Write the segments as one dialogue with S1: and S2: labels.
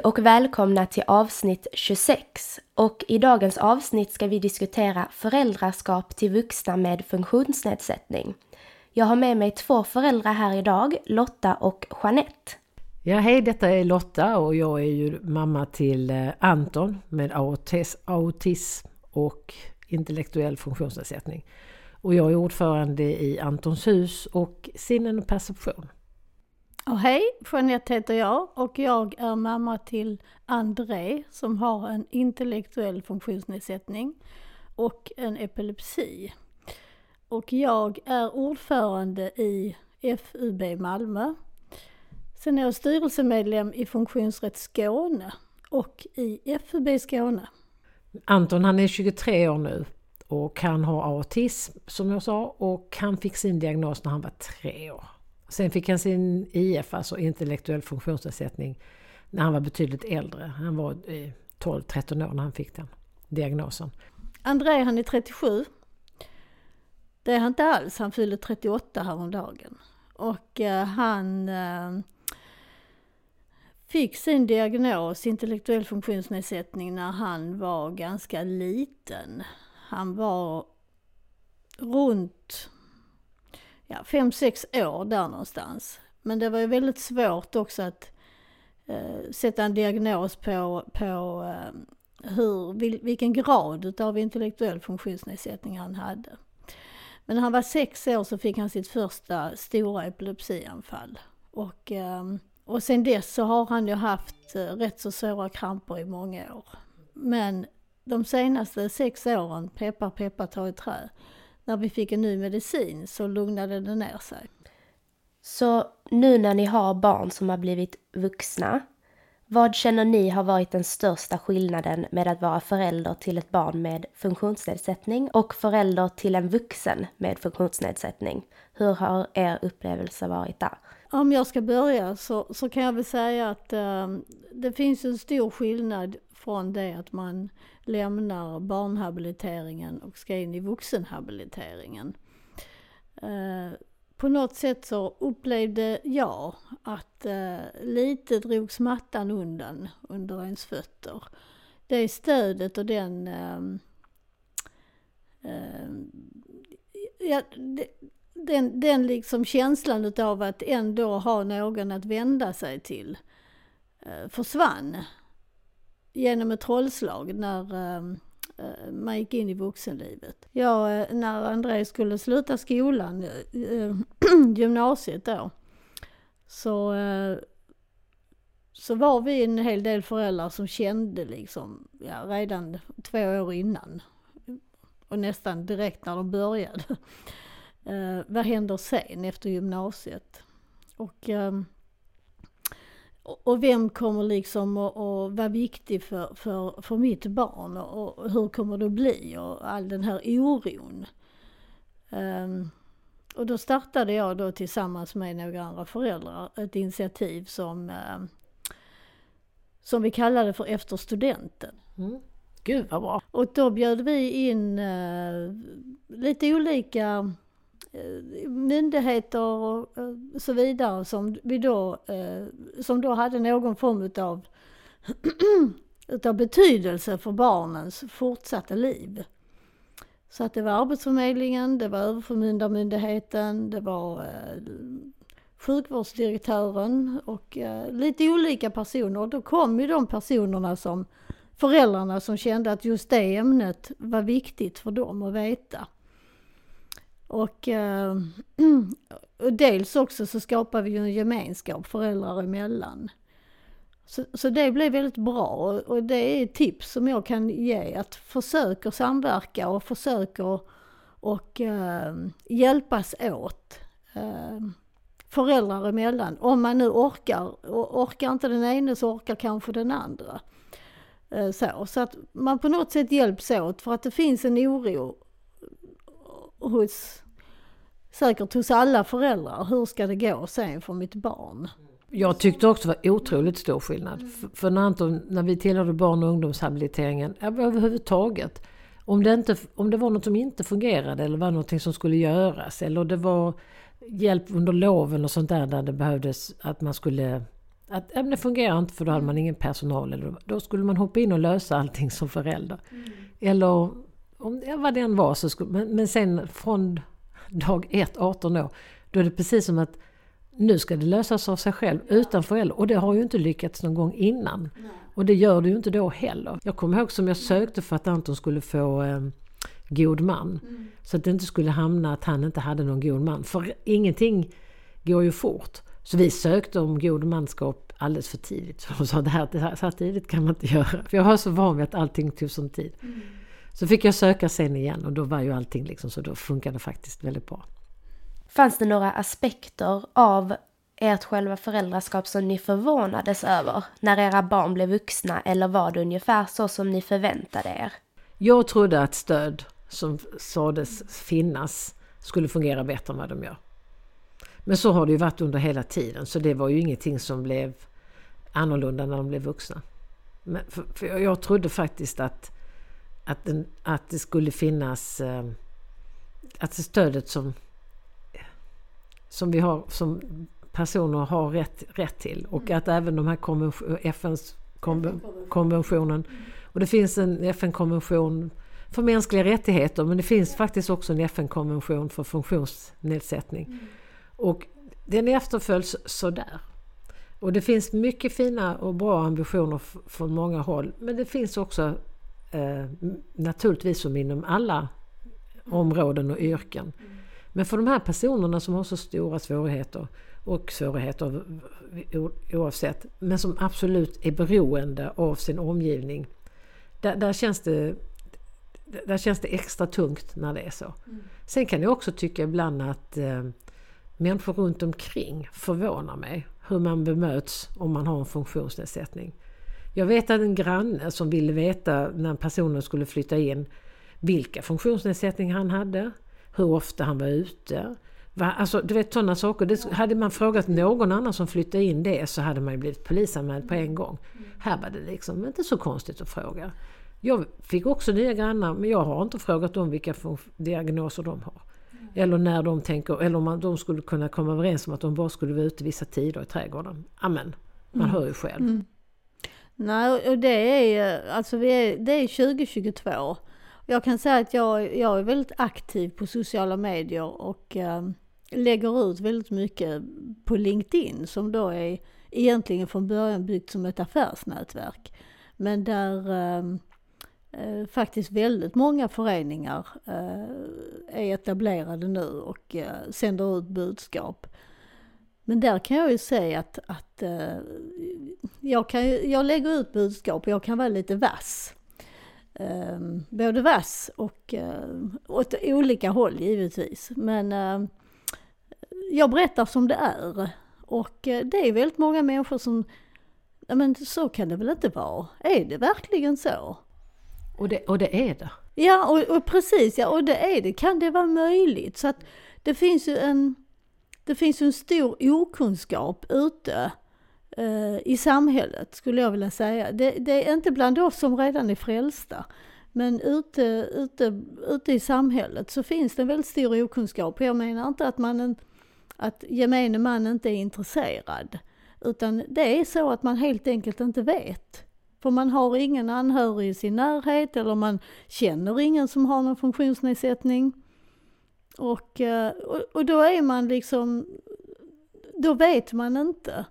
S1: Hej och välkomna till avsnitt 26. Och i dagens avsnitt ska vi diskutera föräldraskap till vuxna med funktionsnedsättning. Jag har med mig två föräldrar här idag, Lotta och Jeanette.
S2: Ja, hej, detta är Lotta och jag är ju mamma till eh, Anton med autism och intellektuell funktionsnedsättning. Och jag är ordförande i Antons hus och sinnen och perception.
S3: Och hej, Jeanette heter jag och jag är mamma till André som har en intellektuell funktionsnedsättning och en epilepsi. Och jag är ordförande i FUB Malmö. Sen är jag styrelsemedlem i Funktionsrätt Skåne och i FUB Skåne.
S2: Anton han är 23 år nu och han har autism som jag sa och han fick sin diagnos när han var tre år. Sen fick han sin IF, alltså intellektuell funktionsnedsättning, när han var betydligt äldre. Han var eh, 12-13 år när han fick den diagnosen.
S3: André han är 37. Det är han inte alls, han fyllde 38 häromdagen. Och eh, han eh, fick sin diagnos, intellektuell funktionsnedsättning, när han var ganska liten. Han var runt ja, fem, sex år där någonstans. Men det var ju väldigt svårt också att eh, sätta en diagnos på, på eh, hur, vil, vilken grad utav intellektuell funktionsnedsättning han hade. Men när han var sex år så fick han sitt första stora epilepsianfall. Och, eh, och sen dess så har han ju haft eh, rätt så svåra kramper i många år. Men de senaste sex åren, peppar peppar ta i trä, när vi fick en ny medicin så lugnade det ner sig.
S1: Så nu när ni har barn som har blivit vuxna, vad känner ni har varit den största skillnaden med att vara förälder till ett barn med funktionsnedsättning och förälder till en vuxen med funktionsnedsättning? Hur har er upplevelse varit där?
S3: Om jag ska börja så, så kan jag väl säga att eh, det finns en stor skillnad från det att man lämnar barnhabiliteringen och ska in i vuxenhabiliteringen. Eh, på något sätt så upplevde jag att eh, lite drogs mattan undan under ens fötter. Det stödet och den eh, ja, den, den liksom känslan utav att ändå ha någon att vända sig till Eh, försvann genom ett trollslag när eh, eh man gick in i vuxenlivet. Ja, eh, när André skulle sluta skolan, eh, gymnasiet då, så, så var vi en hel del föräldrar som kände liksom, ja, redan två år innan och nästan direkt när de började. vad händer sen efter gymnasiet? Och ehm, och vem kommer liksom att vara viktig för, för, för mitt barn och, hur kommer det att bli och all den här oron. Um, och då startade jag då tillsammans med några andra föräldrar ett initiativ som, eh, som vi kallade för Efter studenten.
S2: Mm. Gud vad bra!
S3: Och då bjöd vi in eh, lite olika Eh, myndigheter och eh, så vidare som vi då, eh, som då hade någon form utav, utav betydelse för barnens fortsatta liv. Så att det var Arbetsförmedlingen, det var Överförmyndarmyndigheten, det var sjukvårdsdirektören och lite olika personer. Och då kom ju de personerna som föräldrarna som kände att just det ämnet var viktigt för dem att veta. Och, eh, och dels också så skapar vi ju en gemenskap föräldrar emellan. Så, så det blev väldigt bra och, och det är ett tips som jag kan ge att försöka samverka och försöka och eh, hjälpas åt. Eh, föräldrar emellan. Om man nu orkar. Och orkar inte den ene så orkar kanske den andra. Eh, så, så att man på något sätt hjälps åt för att det finns en oro hos, säkert hos alla föräldrar. Hur ska det gå sen för mitt barn?
S2: Jag tyckte också det var otroligt stor skillnad. För, för när, Anton, när vi tillhörde barn och ungdomshabiliteringen, överhuvudtaget. Om det, inte, om det var något som inte fungerade eller var något som skulle göras eller det var hjälp under loven och sånt där där det behövdes att man skulle att det fungerar inte för då hade man ingen personal. Eller, då skulle man hoppa in och lösa allting som förälder. Mm. Eller om, ja, vad det än var. Så skulle, men, men sen från dag 1, 18 år, då är det precis som att nu ska det lösas av sig själv utan förälder. Och det har ju inte lyckats någon gång innan. Nej. Och det gör det ju inte då heller. Jag kommer ihåg som jag sökte för att Anton skulle få eh, god man. Mm. Så att det inte skulle hamna att han inte hade någon god man. För ingenting går ju fort. Så vi sökte om god manskap alldeles för tidigt. Så de sa det här, det här, så här tidigt kan man inte göra. För jag var så van vid att allting tog sån tid. Mm. Så fick jag söka sen igen och då var ju allting liksom så då funkade det faktiskt väldigt bra.
S1: Fanns det några aspekter av ert själva föräldraskap som ni förvånades över när era barn blev vuxna eller var det ungefär så som ni förväntade er?
S2: Jag trodde att stöd som sades finnas skulle fungera bättre än vad de gör. Men så har det ju varit under hela tiden så det var ju ingenting som blev annorlunda när de blev vuxna. Men för, för jag trodde faktiskt att, att, den, att det skulle finnas eh, att det stödet som, som vi har som personer har rätt, rätt till och att även de här konvention, FNs konventionen och det finns en FN-konvention för mänskliga rättigheter men det finns faktiskt också en FN-konvention för funktionsnedsättning. Mm. Och den efterföljs sådär. Och det finns mycket fina och bra ambitioner från många håll. Men det finns också eh, naturligtvis som inom alla områden och yrken. Men för de här personerna som har så stora svårigheter och svårigheter oavsett, men som absolut är beroende av sin omgivning. Där, där känns det där känns det extra tungt när det är så. Mm. Sen kan jag också tycka ibland att eh, människor runt omkring förvånar mig. Hur man bemöts om man har en funktionsnedsättning. Jag vet att en granne som ville veta när personen skulle flytta in vilka funktionsnedsättningar han hade, hur ofta han var ute. Alltså, du vet sådana saker. Det, hade man frågat någon annan som flyttade in det så hade man ju blivit polisanmäld på en gång. Här var det liksom inte så konstigt att fråga. Jag fick också nya grannar men jag har inte frågat dem vilka diagnoser de har. Eller när de tänker, eller om de skulle kunna komma överens om att de bara skulle vara ute vissa tider i trädgården. Amen, man mm. hör ju själv. Mm.
S3: Nej, och det är alltså vi är, det är 2022. Jag kan säga att jag, jag är väldigt aktiv på sociala medier och äh, lägger ut väldigt mycket på LinkedIn som då är egentligen från början byggt som ett affärsnätverk. Men där äh, eh, faktiskt väldigt många föreningar eh, är etablerade nu och eh, sänder ut budskap. Men där kan jag ju säga att, att eh, jag, kan, jag lägger ut budskap och jag kan vara lite vass. Eh, både vass och eh, åt olika håll givetvis. Men eh, jag berättar som det är. Och det är väldigt många människor som, men så kan det väl inte vara? Är det verkligen så?
S2: Och det, och det är det.
S3: Ja, och, och, precis, ja, och det är det. Kan det vara möjligt? Så att det finns ju en, det finns ju en stor okunskap ute eh, i samhället skulle jag vilja säga. Det, det, är inte bland oss som redan är frälsta. Men ute, ute, ute i samhället så finns det en väldigt stor okunskap. Jag menar inte att, man, att gemene man inte är intresserad. Utan det är så att man helt enkelt inte vet. För man har ingen anhörig i sin närhet eller man känner ingen som har någon funktionsnedsättning. Och, eh, och, och då är man liksom, då vet man inte.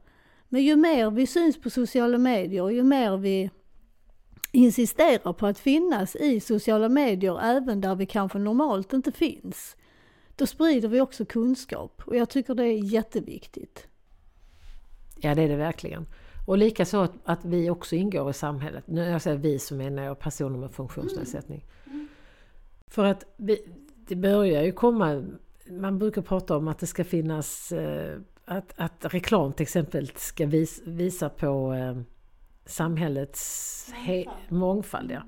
S3: Men ju mer vi syns på sociala medier, ju mer vi insisterar på att finnas i sociala medier även där vi kanske normalt inte finns, då sprider vi också kunskap. Och jag tycker det är jätteviktigt.
S2: Ja, det är det verkligen. Och likaså att, att vi också ingår i samhället. Nu jag säger vi så menar jag personer med funktionsnedsättning. Mm. För att vi, det börjar ju komma, man brukar prata om att det ska finnas, eh, att, att reklam till exempel ska vis, visa på eh, samhällets mångfald. mångfald ja.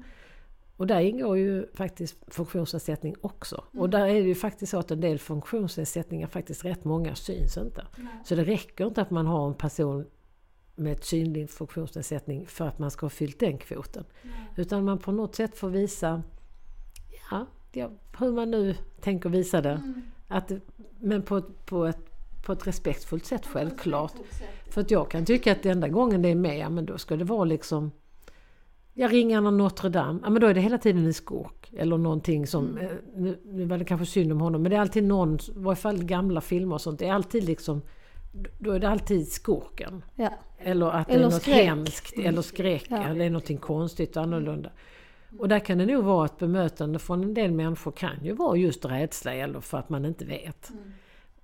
S2: Och där ingår ju faktiskt funktionsnedsättning också. Mm. Och där är det ju faktiskt så att en del funktionsnedsättningar, faktiskt rätt många, syns inte. Nej. Så det räcker inte att man har en person med ett synlig funktionsnedsättning för att man ska ha fyllt den kvoten. Nej. Utan man på något sätt får visa, ja, hur man nu tänker visa det. Mm. Att, men på, på, ett, på ett respektfullt sätt självklart. För att jag kan tycka att enda gången det är med, men då ska det vara liksom jag ringer Notre Dame, ja men då är det hela tiden en skurk. Eller någonting som, mm. Eh, nu, nu var det kanske synd om honom, men det är alltid någon, i varje fall gamla filmer och sånt, det är alltid liksom då är det alltid skurken. Ja. Eller att eller det är något skräck. hemskt eller skräck ja. eller någonting konstigt och annorlunda. Och där kan det nog vara ett bemötande från en del människor kan ju vara just rädsla eller för att man inte vet. Mm.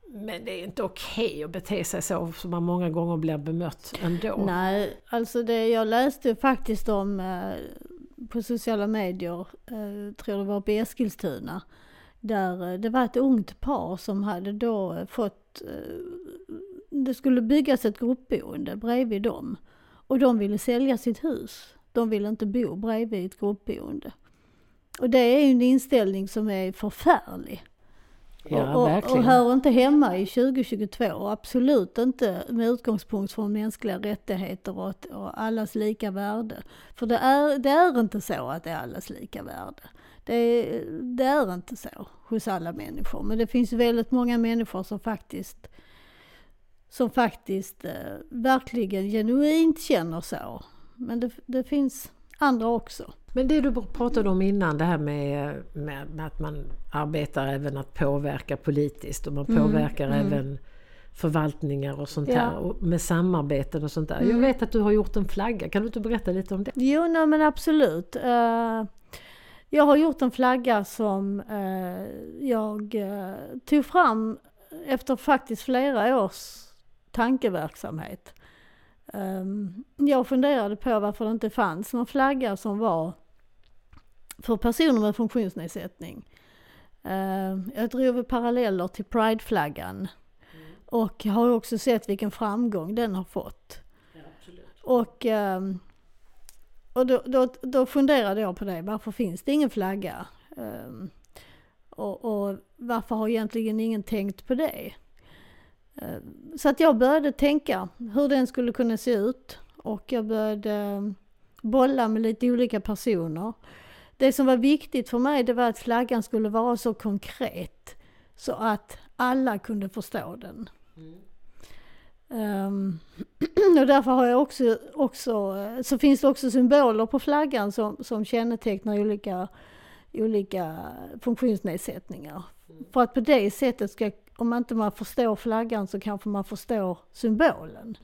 S2: Men det är inte okej okay att bete sig så som man många gånger blir bemött ändå.
S3: Nej, alltså det jag läste faktiskt om eh, på sociala medier, eh, tror det var på Eskilstuna, där eh, det var ett ungt par som hade då fått, det skulle byggas ett gruppboende bredvid dem och de ville sälja sitt hus. De ville inte bo bredvid ett gruppboende. Och det är ju en inställning som är förfärlig.
S2: Ja,
S3: och,
S2: verkligen.
S3: och hör inte hemma i 2022 absolut inte med utgångspunkt från mänskliga rättigheter och, och allas lika värde. För det är, det är inte så att det är allas lika värde. Det, det är inte så hos alla människor. Men det finns väldigt många människor som faktiskt som faktiskt eh, verkligen genuint känner så. Men det, det finns andra också.
S2: Men det du pratade om innan, det här med, med, med att man arbetar även att påverka politiskt och man mm, påverkar mm. även förvaltningar och sånt ja. här och med samarbeten och sånt där. Mm. Jag vet att du har gjort en flagga, kan du inte berätta lite om det?
S3: Jo, nej, men absolut. Uh, jag har gjort en flagga som uh, jag uh, tog fram efter faktiskt flera års tankeverksamhet. Um, jag funderade på varför det inte fanns någon flagga som var för personer med funktionsnedsättning. Uh, jag drog paralleller till Prideflaggan mm. och har också sett vilken framgång den har fått. Ja, och um, och då, då, då funderade jag på det, varför finns det ingen flagga? Och, och, varför har egentligen ingen tänkt på det? Uh, så att jag började tänka hur den skulle kunna se ut och jag började bolla med lite olika personer. Det som var viktigt för mig det var att flaggan skulle vara så konkret så att alla kunde förstå den. Mm. Um, och därför har jag också, också, så finns det också symboler på flaggan som, som kännetecknar olika, olika funktionsnedsättningar. Mm. För att på det sättet ska, om man inte man förstår flaggan så kanske man förstår symbolen.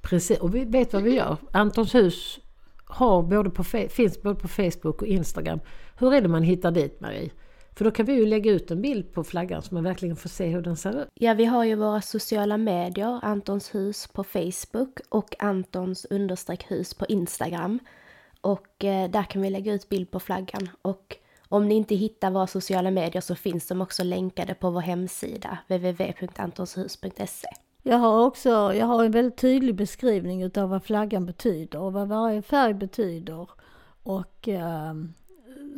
S2: Precis, och vi vet vad vi gör. Antons hus har både på, finns både på Facebook och Instagram. Hur är det man hittar dit Marie? För då kan vi ju lägga ut en bild på flaggan så man verkligen får se hur den ser ut.
S1: Ja, vi har ju våra sociala medier, Antons hus på Facebook och Antons understreck hus på Instagram. Och eh, där kan vi lägga ut bild på flaggan. Och om ni inte hittar våra sociala medier så finns de också länkade på vår hemsida www.antonshus.se.
S3: Jag har också jag har en väldigt tydlig beskrivning utav vad flaggan betyder och vad varje färg betyder och eh,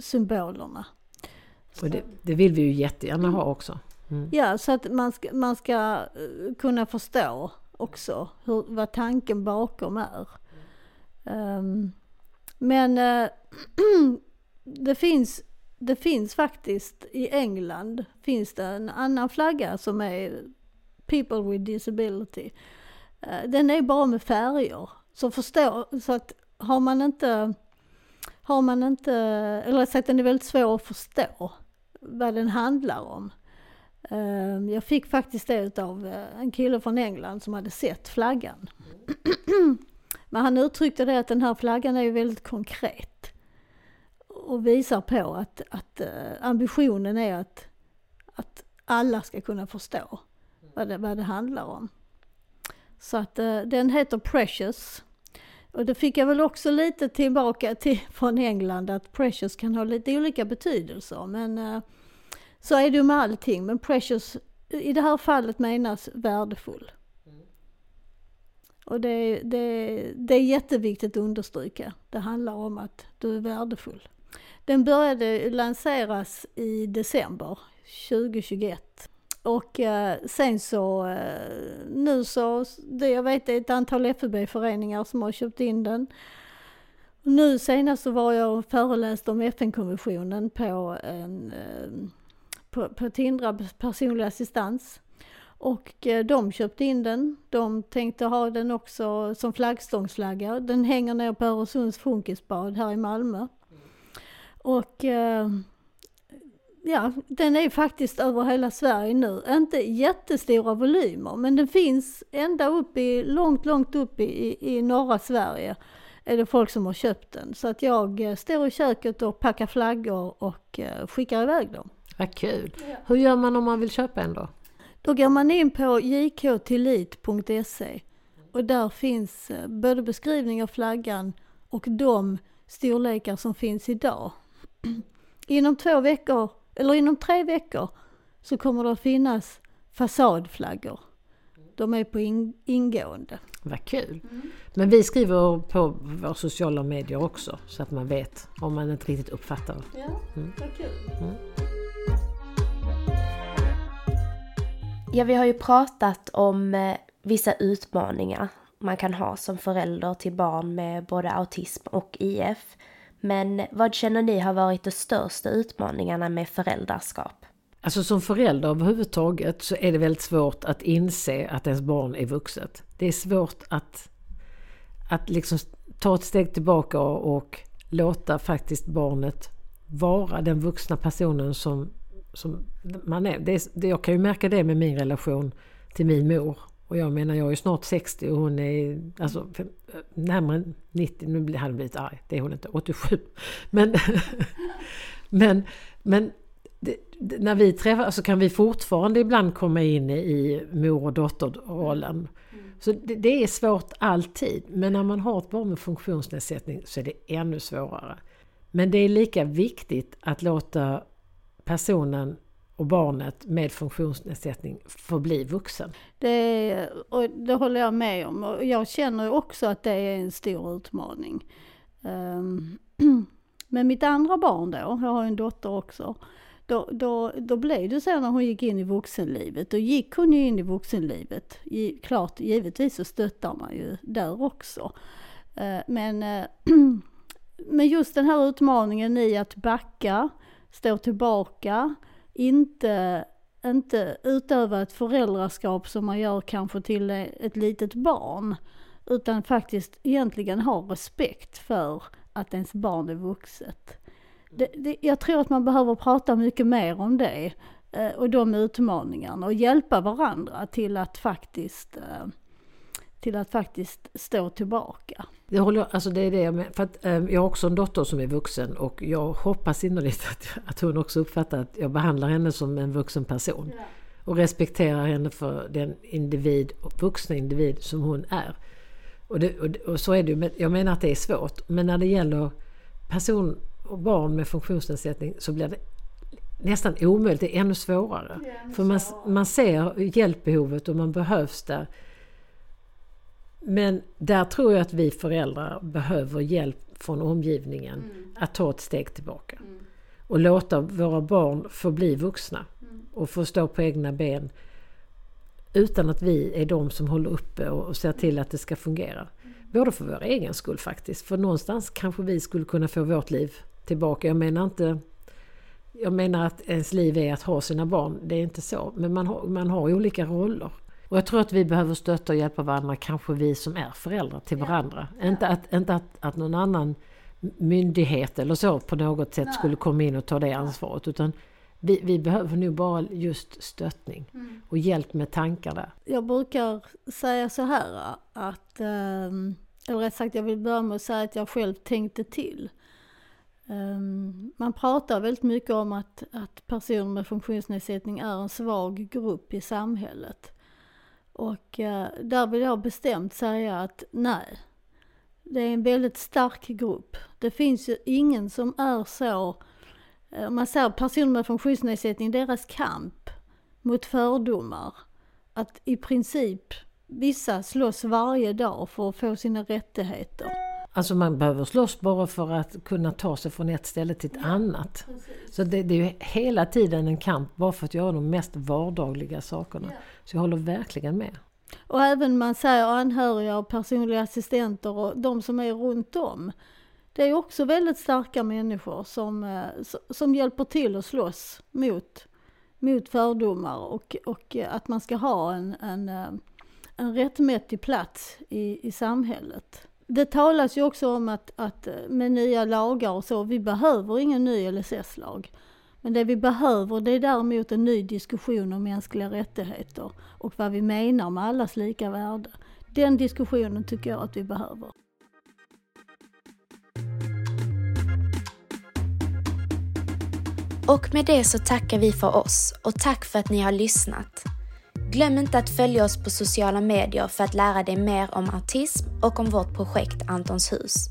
S3: symbolerna.
S2: Och det, det, vill vi ju jättegärna ha också. Mm.
S3: Ja, så att man ska, man ska eh, kunna förstå också hur, vad tanken bakom är. Ehm, men eh, det, finns, det finns faktiskt i England finns det en annan flagga som är People with Disability. Eh, den är bara med färger. Så förstå, så att har man inte, har man inte, eller så att den är väldigt svår att förstå vad den handlar om. Eh, jag fick faktiskt det av eh, en kille från England som hade sett flaggan. Men han uttryckte det att den här flaggan är ju väldigt konkret. Och visar på att, att eh, ambitionen är att, att alla ska kunna förstå vad det, vad det handlar om. Så att eh, den heter Precious. Och det fick jag väl också lite tillbaka till från England att Precious kan ha lite olika betydelser. Men eh, så är det ju med allting. Men Precious i det här fallet menas värdefull. Och det, det, det är jätteviktigt att understryka. Det handlar om att du är värdefull. Den började lanseras i december 2021. Och eh, sen så, eh, nu så, det jag vet är ett antal FUB-föreningar som har köpt in den. Nu senast så var jag och föreläste om FN-konventionen på, en, eh, på, på Tindra personlig assistans. Och eh, de köpte in den. De tänkte ha den också som flaggstångsflagga. Den hänger ner på Öresunds funkisbad här i Malmö. Och eh, ja, den är faktiskt över hela Sverige nu. Inte jättestora volymer men den finns ända upp i, långt, långt upp i, i norra Sverige är det folk som har köpt den. Så att jag eh, står i köket och packar flaggor och eh, skickar iväg dem.
S2: Vad kul! Hur gör man om man vill köpa en då?
S3: Då går man in på jktillit.se och där finns både beskrivning av flaggan och de storlekar som finns idag. Inom två veckor, eller inom tre veckor, så kommer det att finnas fasadflaggor. De är på in, ingående.
S2: Vad kul! Men vi skriver på våra sociala medier också så att man vet om man inte riktigt uppfattar.
S3: Ja, vad kul.
S1: Ja, vi har ju pratat om eh, vissa utmaningar man kan ha som förälder till barn med både autism och IF. Men vad känner ni har varit de största utmaningarna med föräldraskap?
S2: Alltså som förälder överhuvudtaget så är det väldigt svårt att inse att ens barn är vuxet. Det är svårt att, att liksom ta ett steg tillbaka och, låta faktiskt barnet vara den vuxna personen som, som man är. Det är. det- Jag kan ju märka det med min relation till min mor. Och jag menar, jag är ju snart 60 och hon är alltså närmare 90. Nu blir- hade hon blivit arg, det är hon inte, 87. Men, men, men det, det, när vi träffas så kan vi fortfarande ibland komma in i, mor och dotterrollen. Så det, det är svårt alltid. Men när man har ett barn med funktionsnedsättning så är det ännu svårare. Men det är lika viktigt att låta personen och barnet med funktionsnedsättning förbli vuxen.
S3: Det, och det håller jag med om. Och jag känner också att det är en stor utmaning. Ehm, men mitt andra barn då, jag har ju en dotter också. Då, då, då blev det så när hon gick in i vuxenlivet. Då gick hon ju in i vuxenlivet. Klart, givetvis så stöttar man ju där också. Ehm, men, eh, men just den här utmaningen i att backa, stå tillbaka, inte inte utöva ett föräldraskap som man gör kanske till ett litet barn. Utan faktiskt egentligen ha respekt för att ens barn är vuxet. Det, det, jag tror att man behöver prata mycket mer om det eh, och de utmaningarna och hjälpa varandra till att faktiskt eh, till att faktiskt stå tillbaka.
S2: Det, håller, alltså det är det jag menar. För att, eh, jag har också en dotter som är vuxen och jag hoppas innerligt att, att hon också uppfattar att jag behandlar henne som en vuxen person. Och respekterar henne för den individ, vuxna individ som hon är. Och, det, och, och så är det ju. Jag menar att det är svårt. Men när det gäller person och barn med funktionsnedsättning så blir det nästan omöjligt. Det är ännu svårare. För man, man ser hjälpbehovet och man behövs där. Men där tror jag att vi föräldrar behöver hjälp från omgivningen att ta ett steg tillbaka. och låta våra barn få bli vuxna och få stå på egna ben utan att vi är de som håller uppe och ser till att det ska fungera. Både för vår egen skull faktiskt, för någonstans kanske vi skulle kunna få vårt liv tillbaka. Jag menar inte jag menar att ens liv är att ha sina barn, det är inte så. Men man har, man har olika roller. Och jag tror att vi behöver stötta och hjälpa varandra, kanske vi som är föräldrar till varandra. Ja. Inte, att, inte att, att någon annan myndighet eller så på något sätt Nej. skulle komma in och ta det ansvaret. Utan vi, vi behöver nu bara just stöttning mm. och hjälp med tankar där.
S3: Jag brukar säga så här att, ehm, eller rätt sagt jag vill börja med att säga att jag själv tänkte till. Ehm, man pratar väldigt mycket om att, att personer med funktionsnedsättning är en svag grupp i samhället. Och eh, där vill jag bestämt säga att nej, det är en väldigt stark grupp. Det finns ju ingen som är så, eh, om man säger personer med funktionsnedsättning, deras kamp mot fördomar, att i princip vissa slåss varje dag för att få sina rättigheter.
S2: Alltså man behöver slåss bara för att kunna ta sig från ett ställe till ett ja, annat. Precis. Så det, det, är ju hela tiden en kamp bara för att göra de mest vardagliga sakerna. Ja. Så jag håller verkligen med.
S3: Och även man säger anhöriga och personliga assistenter och de som är runt om. Det är också väldigt starka människor som, eh, som hjälper till att slåss mot, mot fördomar och, och att man ska ha en, en, eh, en rättmätig plats i, i samhället. Det talas ju också om att, att eh, med nya lagar och så, vi behöver ingen ny LSS-lag. Men det vi behöver det är däremot en ny diskussion om mänskliga rättigheter och vad vi menar med allas lika värde. Den diskussionen tycker jag att vi behöver.
S1: Och med det så tackar vi för oss och tack för att ni har lyssnat. Glöm inte att följa oss på sociala medier för att lära dig mer om autism och om vårt projekt Antons hus.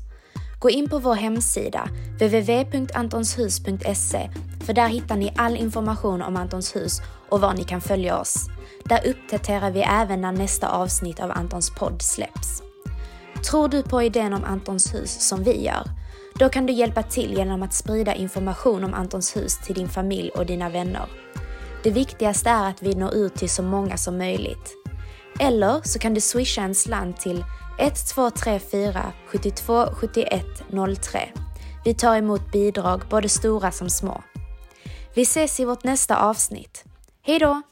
S1: Gå in på vår hemsida, www.antonshus.se, för där hittar ni all information om Antons hus och var ni kan följa oss. Där uppdaterar vi även när nästa avsnitt av Antons podd släpps. Tror du på idén om Antons hus som vi gör? Då kan du hjälpa till genom att sprida information om Antons hus till din familj och dina vänner. Det viktigaste är att vi når ut till så många som möjligt. Eller så kan du swisha en slant till 1234 72 71 03. Vi tar emot bidrag, både stora som små. Vi ses i vårt nästa avsnitt. Hejdå!